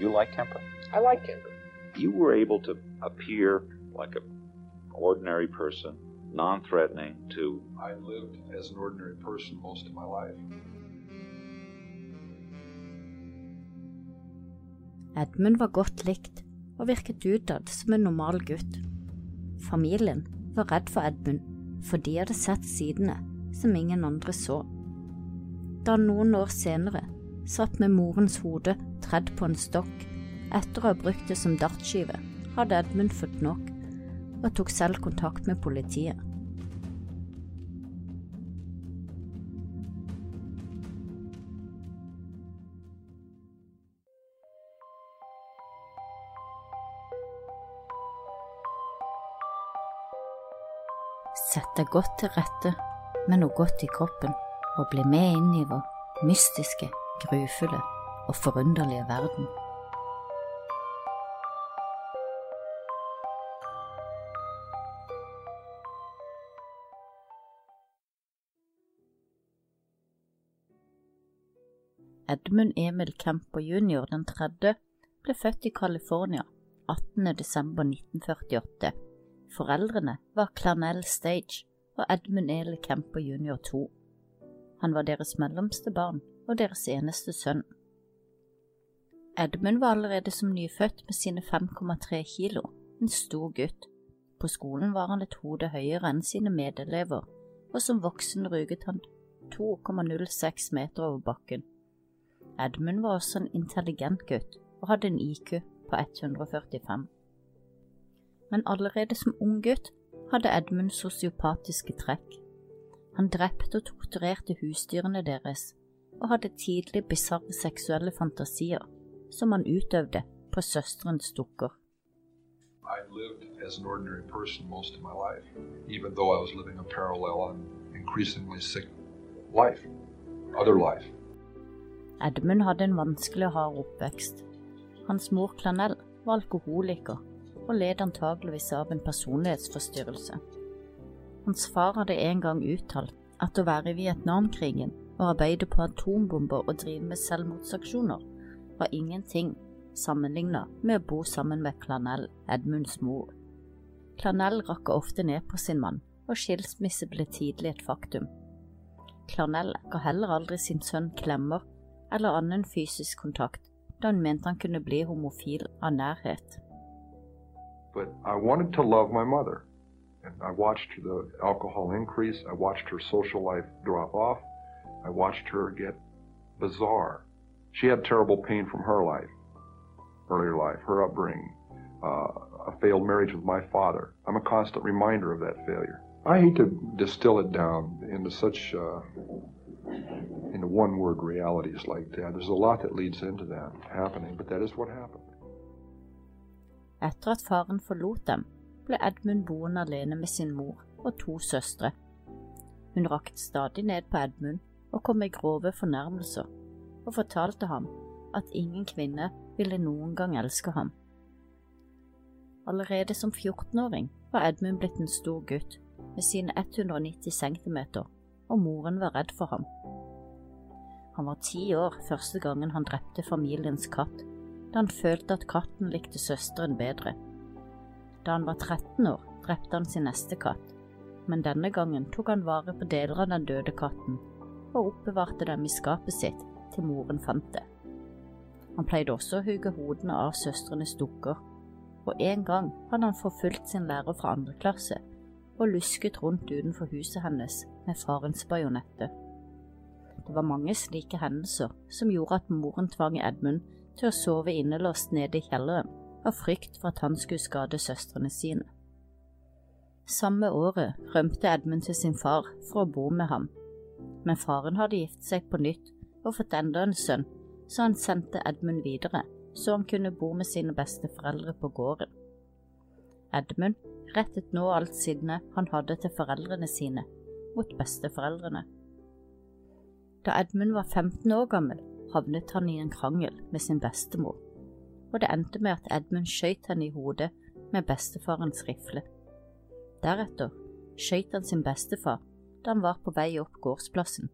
You like Kemper? I like Kemper. You were able to appear like an ordinary person, non-threatening to I lived as an ordinary person most of my life. Edmund var godt likt og virket utad som en normal gutt. Familien var redd for Edmund, for de hadde sett sidene som ingen andre så. Da han noen år senere satt med morens hode tredd på en stokk etter å ha brukt det som dartskive, hadde Edmund fått nok og tok selv kontakt med politiet. Sett deg godt til rette med noe godt i kroppen, og bli med inn i vår mystiske, grufulle og forunderlige verden. Edmund Emil Kemper jr. den tredje ble født i California 18. desember 1948. Foreldrene var Clarnell Stage og Edmund Eli Kemper jr. 2. Han var deres mellomste barn og deres eneste sønn. Edmund var allerede som nyfødt med sine 5,3 kilo, en stor gutt. På skolen var han et hode høyere enn sine medelever, og som voksen ruget han 2,06 meter over bakken. Edmund var også en intelligent gutt og hadde en IQ på 145. Men allerede som ung gutt hadde Edmund sosiopatiske trekk. Han drepte og torturerte husdyrene deres, og hadde tidlig bisarre seksuelle fantasier som han utøvde på søsterens dukker. I lived as an ordinary person most of my life, even though I was living a parallel and increasingly sick life, other life. Edmund hadde en vanskelig og hard oppvekst. Hans mor Clanell var alkoholiker og led antageligvis av en personlighetsforstyrrelse. Hans far hadde en gang uttalt at å være i Vietnamkrigen og arbeide på atombomber og drive med selvmordsaksjoner var ingenting sammenlignet med å bo sammen med Clanell, Edmunds mor. Clanell rakka ofte ned på sin mann, og skilsmisse ble tidlig et faktum. Clanell ga heller aldri sin sønn klemmer eller annen fysisk kontakt, da hun mente han kunne bli homofil av nærhet. But I wanted to love my mother. And I watched the alcohol increase. I watched her social life drop off. I watched her get bizarre. She had terrible pain from her life, earlier life, her upbringing, uh, a failed marriage with my father. I'm a constant reminder of that failure. I hate to distill it down into such uh, into one word realities like that. There's a lot that leads into that happening, but that is what happened. Etter at faren forlot dem, ble Edmund boende alene med sin mor og to søstre. Hun rakket stadig ned på Edmund og kom med grove fornærmelser, og fortalte ham at ingen kvinne ville noen gang elske ham. Allerede som 14-åring var Edmund blitt en stor gutt med sine 190 cm, og moren var redd for ham. Han var ti år første gangen han drepte familiens katt, da han følte at katten likte søsteren bedre. Da han var 13 år, drepte han sin neste katt, men denne gangen tok han vare på deler av den døde katten og oppbevarte dem i skapet sitt til moren fant det. Han pleide også å hugge hodene av søstrenes dukker, og en gang hadde han forfulgt sin lærer fra andre klasse og lusket rundt utenfor huset hennes med farens bajonette. Det var mange slike hendelser som gjorde at moren tvang Edmund til å sove innelåst nede i kjelleren av frykt for at han skulle skade søstrene sine. Samme året rømte Edmund til sin far for å bo med ham, men faren hadde gift seg på nytt og fått enda en sønn, så han sendte Edmund videre så han kunne bo med sine besteforeldre på gården. Edmund rettet nå alt sinnet han hadde til foreldrene sine, mot besteforeldrene. Da Edmund var 15 år gammel, havnet han i en krangel med sin bestemor, og det endte med at Edmund skjøt henne i hodet med bestefarens rifle. Deretter skjøt han sin bestefar da han var på vei opp gårdsplassen.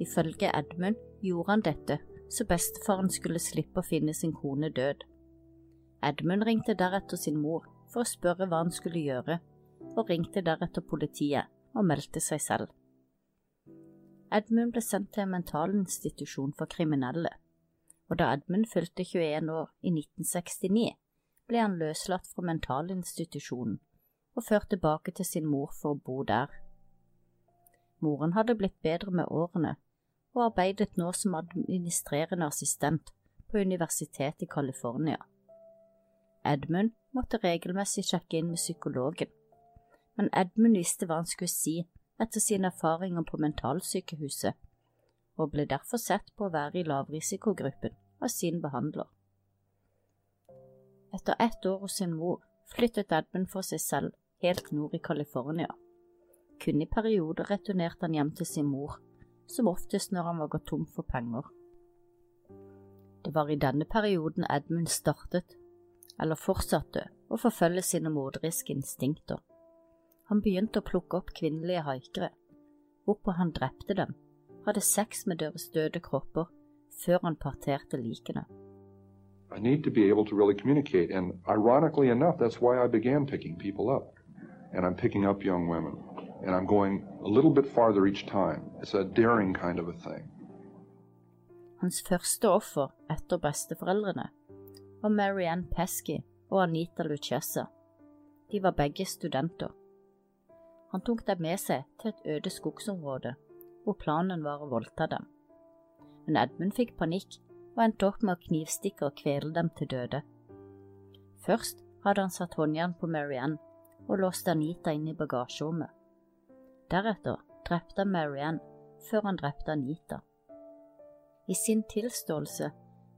Ifølge Edmund gjorde han dette så bestefaren skulle slippe å finne sin kone død. Edmund ringte deretter sin mor for å spørre hva han skulle gjøre, og ringte deretter politiet og meldte seg selv. Edmund ble sendt til en mentalinstitusjon for kriminelle, og da Edmund fylte 21 år i 1969, ble han løslatt fra mentalinstitusjonen og ført tilbake til sin mor for å bo der. Moren hadde blitt bedre med årene og arbeidet nå som administrerende assistent på Universitetet i California. Edmund måtte regelmessig sjekke inn med psykologen, men Edmund visste hva han skulle si etter sine erfaringer på mentalsykehuset, og ble derfor sett på å være i lavrisikogruppen av sin behandler. Etter ett år hos sin mor flyttet Edmund for seg selv helt nord i California. Kun i perioder returnerte han hjem til sin mor, som oftest når han var gått tom for penger. Det var i denne perioden Edmund startet, eller fortsatte, å forfølge sine morderiske instinkter. Han begynte å plukke opp kvinnelige haikere, hvorpå han drepte dem, hadde sex med deres døde kropper, før han parterte likene. I need to be able to really communicate, and ironically enough, that's why I began picking people up. And I'm picking up young women, and I'm going a little bit farther each time. It's a daring kind of a thing. Hans første offer etter besteforeldrene var Marianne Pesky og Anita Lucchesa. De var begge studenter. Han tok dem med seg til et øde skogsområde, hvor planen var å voldta dem. Men Edmund fikk panikk og endte opp med å knivstikke og kvele dem til døde. Først hadde han satt håndjern på Marianne og låste Anita inn i bagasjerommet. Deretter drepte han Marianne før han drepte Anita. I sin tilståelse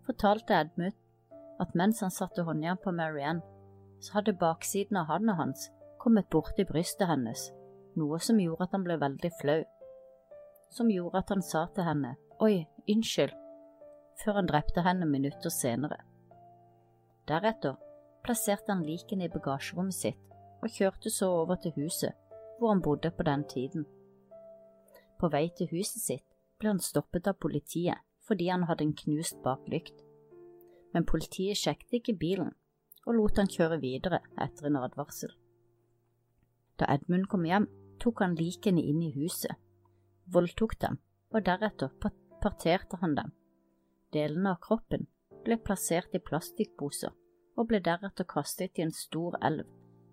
fortalte Edmund at mens han satte håndjern på Marianne, så hadde baksiden av hånda hans kommet borti brystet hennes noe som gjorde at han ble veldig flau, som gjorde at han sa til henne oi, unnskyld, før han drepte henne minutter senere. Deretter plasserte han likene i bagasjerommet sitt og kjørte så over til huset hvor han bodde på den tiden. På vei til huset sitt ble han stoppet av politiet fordi han hadde en knust baklykt, men politiet sjekket ikke bilen og lot han kjøre videre etter en advarsel. Da Edmund kom hjem, tok han likene inn i huset, voldtok dem, og deretter parterte han dem. Delene av kroppen ble plassert i plastikkposer og ble deretter kastet i en stor elv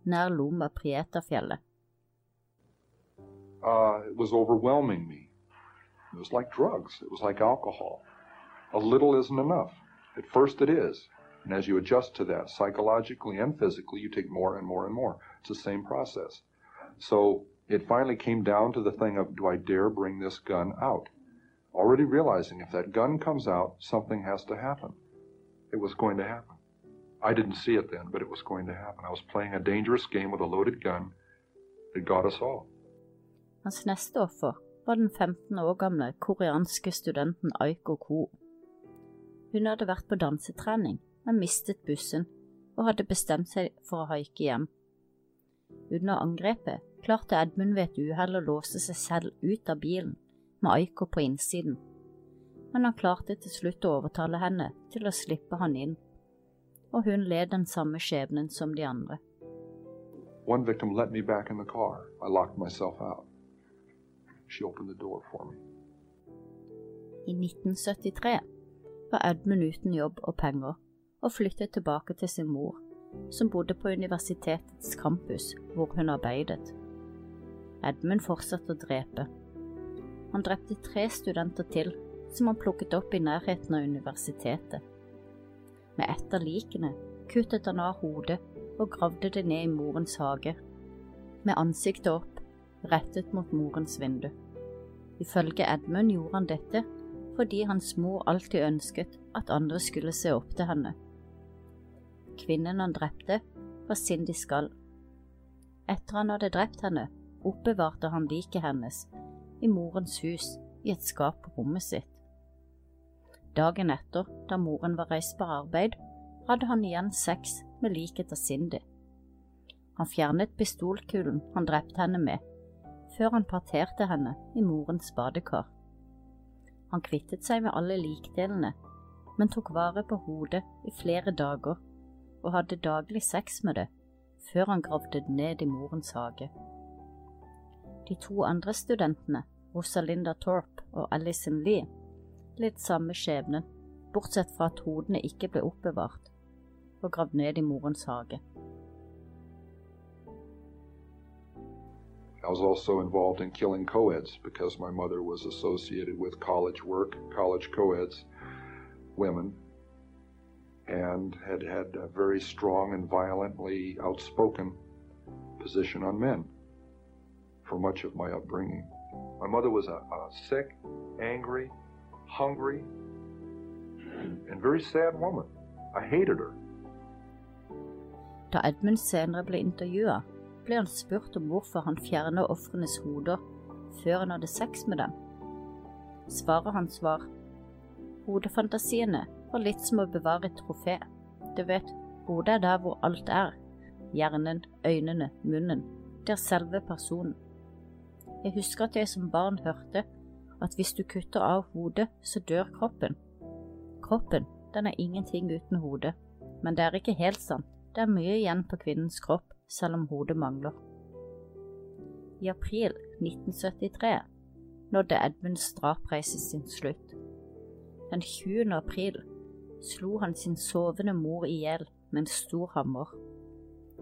nær Loma Prieta-fjellet. Uh, it was overwhelming me. It was like drugs. It was like alcohol. A little isn't enough. At first it is. And as you adjust to that psychologically and physically, you take more and more and more. It's the same process. So it finally came down to the thing of do I dare bring this gun out? Already realizing if that gun comes out, something has to happen. It was going to happen. I didn't see it then, but it was going to happen. I was playing a dangerous game with a loaded gun that got us all. Hans neste offer var den 15 år gamle koreanske studenten Aiko Ko. Hun hadde vært på dansetrening, men mistet bussen og hadde bestemt seg for å haike hjem. Under angrepet klarte Edmund ved et uhell å låse seg selv ut av bilen med Aiko på innsiden, men han klarte til slutt å overtale henne til å slippe han inn, og hun led den samme skjebnen som de andre. One victim let me back in the car. I locked myself out. She opened the door for me. I 1973 var Edmund uten jobb og penger og flyttet tilbake til sin mor, som bodde på universitetets campus hvor hun arbeidet. Edmund fortsatte å drepe. Han drepte tre studenter til, som han plukket opp i nærheten av universitetet. Med ett av likene kuttet han av hodet og gravde det ned i morens hage, med ansiktet opp, rettet mot morens vindu. Ifølge Edmund gjorde han dette fordi hans mor alltid ønsket at andre skulle se opp til henne. Kvinnen han drepte, var Cindy Skall. Etter han hadde drept henne, oppbevarte han liket hennes i morens hus i et skap på rommet sitt. Dagen etter, da moren var reist på arbeid, hadde han igjen sex med liket av Cindy. Han fjernet pistolkulen han drepte henne med, før han parterte henne i morens badekar. Han kvittet seg med alle likdelene, men tok vare på hodet i flere dager og hadde daglig sex med det før han gravde det ned i morens hage. De to andre studentene, Rosalinda Torp og Alison Lee, litt samme skjebnen, bortsett fra at hodene ikke ble oppbevart og gravd ned i morens hage. I was also involved in killing co-eds because my mother was associated with college work, college co-eds, women, and had had a very strong and violently outspoken position on men for much of my upbringing. My mother was a, a sick, angry, hungry, and very sad woman. I hated her. Da Edmund senere ble intervjua, ble han spurt om hvorfor han fjernet ofrenes hoder før han hadde sex med dem. Svaret hans var hodefantasiene var litt som å bevare et trofé. Du vet, hodet er der hvor alt er. Hjernen, øynene, munnen. Det er selve personen. Jeg husker at jeg som barn hørte at hvis du kutter av hodet, så dør kroppen. Kroppen, den er ingenting uten hodet. Men det er ikke helt sant. Det er mye igjen på kvinnens kropp, selv om hodet mangler. I april 1973 nådde Edmunds drapreise sin slutt. Den 20. april slo han sin sovende mor i hjel med en stor hammer.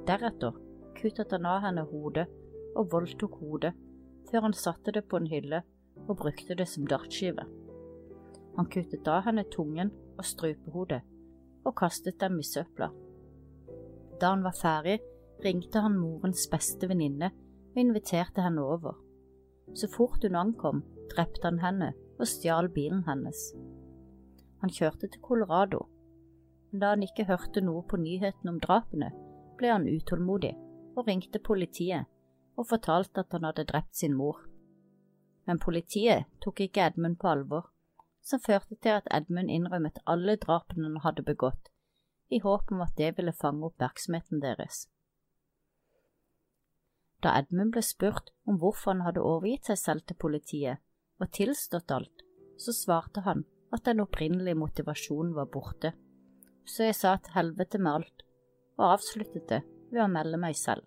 Deretter kuttet han av henne hodet og voldtok hodet, før han satte det på en hylle og brukte det som dartskive. Han kuttet av henne tungen og strupehodet og kastet dem i søpla. Da han var ferdig, ringte han morens beste venninne og inviterte henne over. Så fort hun ankom, drepte han henne og stjal bilen hennes. Han kjørte til Colorado, men da han ikke hørte noe på nyhetene om drapene, ble han utålmodig og ringte politiet og fortalte at han hadde drept sin mor. Men politiet tok ikke Edmund på alvor, som førte til at Edmund innrømmet alle drapene han hadde begått, i håp om at det ville fange oppmerksomheten deres. Da Edmund ble spurt om hvorfor han hadde overgitt seg selv til politiet og tilstått alt, så svarte han at den opprinnelige motivasjonen var borte, så jeg sa til helvete med alt, og avsluttet det ved å melde meg selv.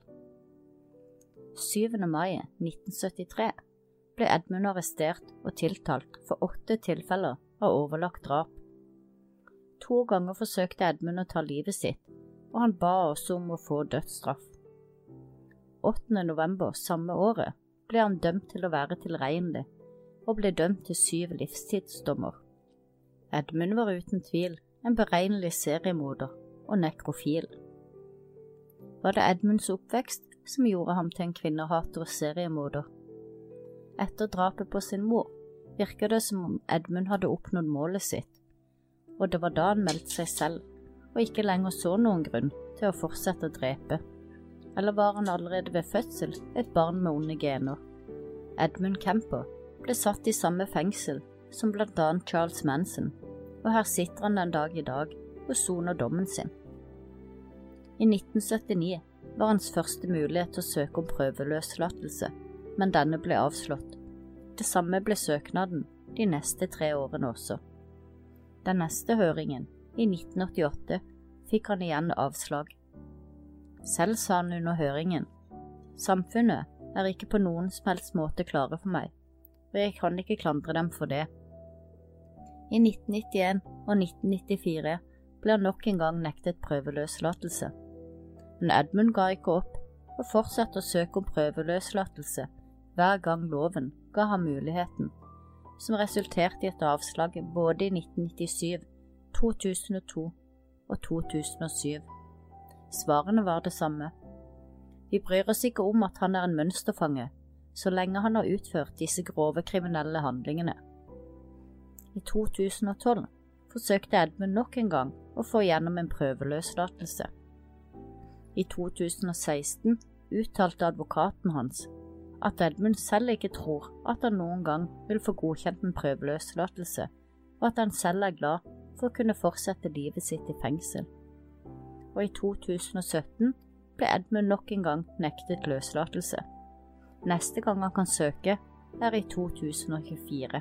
7. mai 1973 ble Edmund arrestert og tiltalt for åtte tilfeller av overlagt drap. To ganger forsøkte Edmund å ta livet sitt, og han ba også om å få dødsstraff. 8. november samme året ble han dømt til å være tilregnelig, og ble dømt til syv livstidsdommer. Edmund var uten tvil en beregnelig seriemorder og nekrofil. Var det Edmunds oppvekst som gjorde ham til en kvinnehater og seriemorder? Etter drapet på sin mor virker det som om Edmund hadde oppnådd målet sitt, og det var da han meldte seg selv og ikke lenger så noen grunn til å fortsette å drepe. Eller var han allerede ved fødsel et barn med onde gener? Edmund Kemper ble satt i samme fengsel som blant annet Charles Manson, og her sitter han den dag i dag og soner dommen sin. I 1979 var hans første mulighet til å søke om prøveløslatelse, men denne ble avslått. Det samme ble søknaden de neste tre årene også. Den neste høringen, i 1988, fikk han igjen avslag. Selv sa han under høringen, samfunnet er ikke på noen som helst måte klare for meg, og jeg kan ikke klandre dem for det. I 1991 og 1994 ble han nok en gang nektet prøveløslatelse. Men Edmund ga ikke opp, og fortsatte å søke om prøveløslatelse hver gang loven ga ham muligheten, som resulterte i et avslag både i 1997, 2002 og 2007. Svarene var det samme. Vi bryr oss ikke om at han er en mønsterfange, så lenge han har utført disse grove kriminelle handlingene. I 2012 forsøkte Edmund nok en gang å få gjennom en prøveløslatelse. I 2016 uttalte advokaten hans at Edmund selv ikke tror at han noen gang vil få godkjent en prøveløslatelse, og at han selv er glad for å kunne fortsette livet sitt i fengsel. Og i 2017 ble Edmund nok en gang nektet løslatelse. Neste gang han kan søke, er i 2024.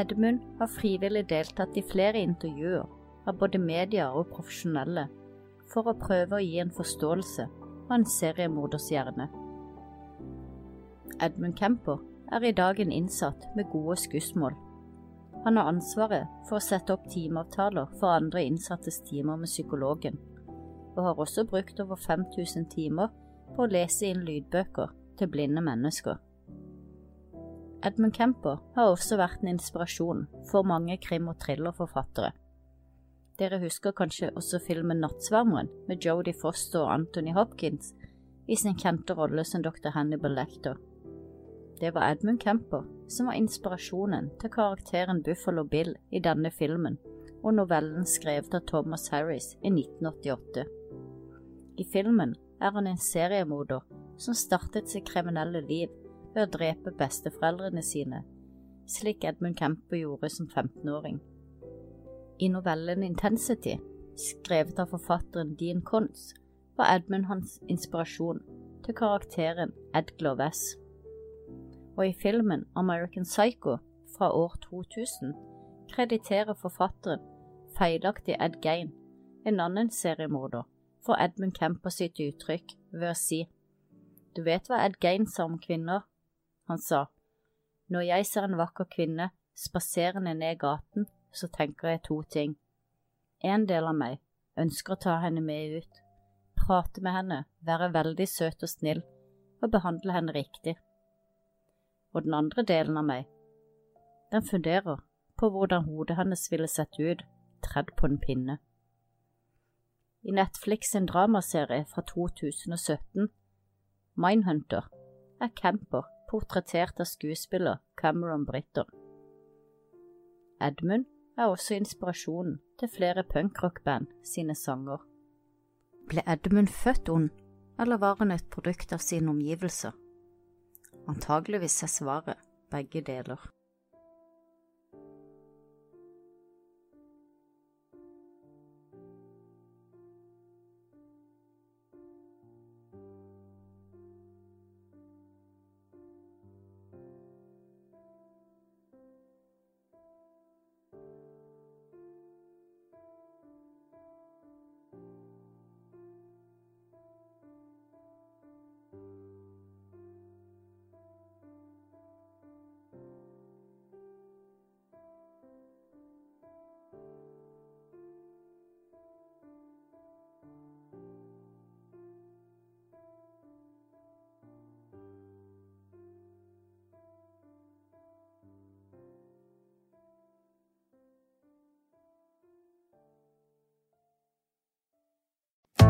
Edmund har frivillig deltatt i flere intervjuer av både medier og profesjonelle for å prøve å gi en forståelse av en seriemorders hjerne. Edmund Kemper er i dag en innsatt med gode skussmål. Han har ansvaret for å sette opp timeavtaler for andre innsattes timer med psykologen, og har også brukt over 5000 timer på å lese inn lydbøker til blinde mennesker. Edmund Kemper har også vært en inspirasjon for mange krim- og thrillerforfattere. Dere husker kanskje også filmen Nattsvermeren med Jodie Foster og Anthony Hopkins i sin kjente rolle som dr. Hannibal Lecter. Det var Edmund Kemper som var inspirasjonen til karakteren Buffalo Bill i denne filmen og novellen skrevet av Thomas Harris i 1988. I filmen er han en seriemorder som startet sitt kriminelle liv ved å drepe besteforeldrene sine, slik Edmund Kemper gjorde som 15-åring. I novellen Intensity, skrevet av forfatteren Dean Kons, var Edmund hans inspirasjon til karakteren Edgler Gloves. Og i filmen American Psycho fra år 2000 krediterer forfatteren feilaktig Ed Gein, en annen seriemorder, for Edmund Kemper sitt uttrykk ved å si Du vet hva Ed Gein sa om kvinner? Han sa Når jeg ser en vakker kvinne spaserende ned gaten, så tenker jeg to ting. En del av meg ønsker å ta henne med ut, prate med henne, være veldig søt og snill og behandle henne riktig. Og den andre delen av meg, den funderer på hvordan hodet hennes ville sett ut tredd på en pinne. I Netflix sin dramaserie fra 2017, Mindhunter, er Camper portrettert av skuespiller Cameron Britton. Edmund er også inspirasjonen til flere punkrockband sine sanger. Ble Edmund født ond, eller var han et produkt av sine omgivelser? Antageligvis er svaret begge deler.